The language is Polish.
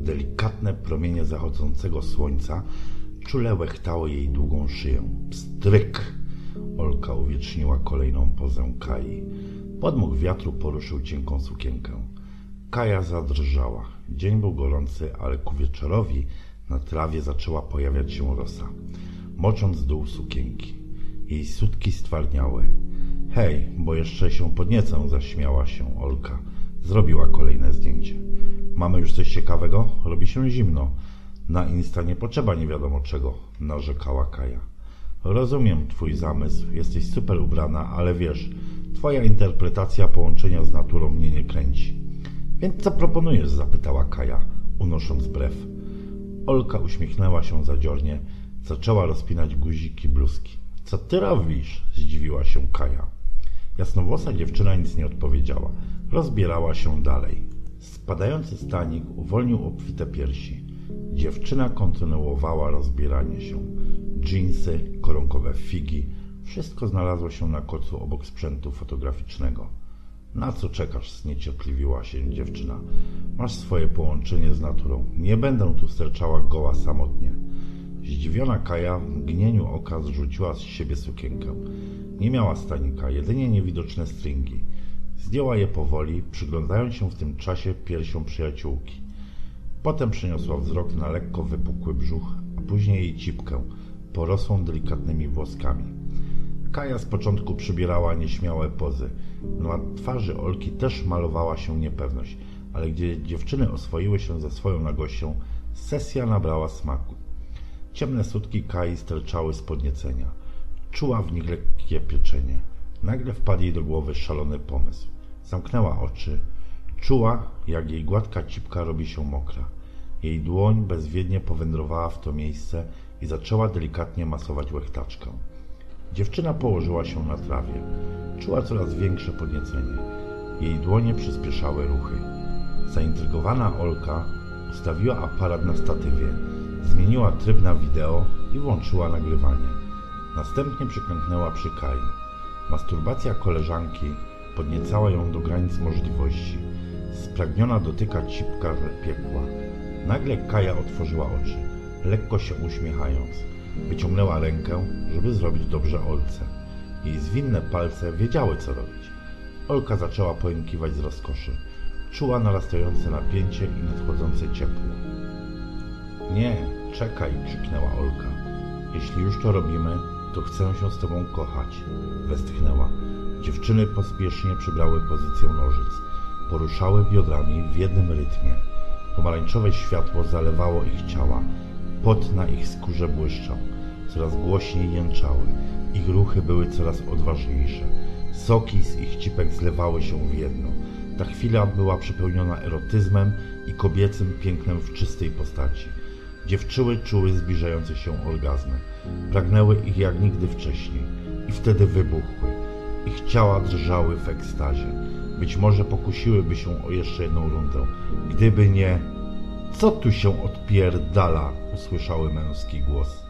Delikatne promienie zachodzącego słońca czule łechtały jej długą szyję. Pstryk! Olka uwieczniła kolejną pozę Kai. Podmuch wiatru poruszył cienką sukienkę. Kaja zadrżała. Dzień był gorący, ale ku wieczorowi na trawie zaczęła pojawiać się rosa, mocząc dół sukienki. Jej sutki stwardniały. Hej, bo jeszcze się podniecę, zaśmiała się Olka. Zrobiła kolejne zdjęcie. Mamy już coś ciekawego? Robi się zimno. Na Insta nie potrzeba nie wiadomo czego, narzekała Kaja. Rozumiem twój zamysł, jesteś super ubrana, ale wiesz, twoja interpretacja połączenia z naturą mnie nie kręci. Więc co proponujesz? zapytała Kaja, unosząc brew. Olka uśmiechnęła się zadziornie, zaczęła rozpinać guziki bluzki. Co ty robisz? zdziwiła się Kaja. Jasnowłosa dziewczyna nic nie odpowiedziała. Rozbierała się dalej. Spadający stanik uwolnił obfite piersi. Dziewczyna kontynuowała rozbieranie się. Dżinsy, koronkowe figi, wszystko znalazło się na kocu obok sprzętu fotograficznego. Na co czekasz? zniecierpliwiła się dziewczyna. Masz swoje połączenie z naturą. Nie będę tu sterczała goła samotnie. Zdziwiona Kaja w mgnieniu oka zrzuciła z siebie sukienkę. Nie miała stanika, jedynie niewidoczne stringi. Zdjęła je powoli, przyglądając się w tym czasie piersią przyjaciółki. Potem przeniosła wzrok na lekko wypukły brzuch, a później jej cipkę, porosłą delikatnymi włoskami. Kaja z początku przybierała nieśmiałe pozy. Na twarzy Olki też malowała się niepewność, ale gdzie dziewczyny oswoiły się ze swoją nagością, sesja nabrała smaku. Ciemne sutki Kai sterczały z podniecenia. Czuła w nich lekkie pieczenie. Nagle wpadł jej do głowy szalony pomysł. Zamknęła oczy. Czuła, jak jej gładka cipka robi się mokra. Jej dłoń bezwiednie powędrowała w to miejsce i zaczęła delikatnie masować łechtaczkę. Dziewczyna położyła się na trawie. Czuła coraz większe podniecenie. Jej dłonie przyspieszały ruchy. Zaintrygowana Olka ustawiła aparat na statywie, zmieniła tryb na wideo i włączyła nagrywanie. Następnie przyklęknęła przy Kai. Masturbacja koleżanki podniecała ją do granic możliwości. Spragniona dotyka cipka piekła. Nagle Kaja otworzyła oczy, lekko się uśmiechając. Wyciągnęła rękę, żeby zrobić dobrze Olce. Jej zwinne palce wiedziały, co robić. Olka zaczęła pojękiwać z rozkoszy. Czuła narastające napięcie i nadchodzące ciepło. Nie, czekaj, krzyknęła Olka. Jeśli już to robimy, to chcę się z tobą kochać, westchnęła. Dziewczyny pospiesznie przybrały pozycję nożyc. Poruszały biodrami w jednym rytmie. Pomarańczowe światło zalewało ich ciała. Pot na ich skórze błyszczał. Coraz głośniej jęczały. Ich ruchy były coraz odważniejsze. Soki z ich cipek zlewały się w jedno. Ta chwila była przepełniona erotyzmem i kobiecym pięknem w czystej postaci. Dziewczyły czuły zbliżające się orgazmy. Pragnęły ich jak nigdy wcześniej. I wtedy wybuchły. Ich ciała drżały w ekstazie. Być może pokusiłyby się o jeszcze jedną rundę. Gdyby nie... Co tu się odpierdala? Usłyszały męski głos.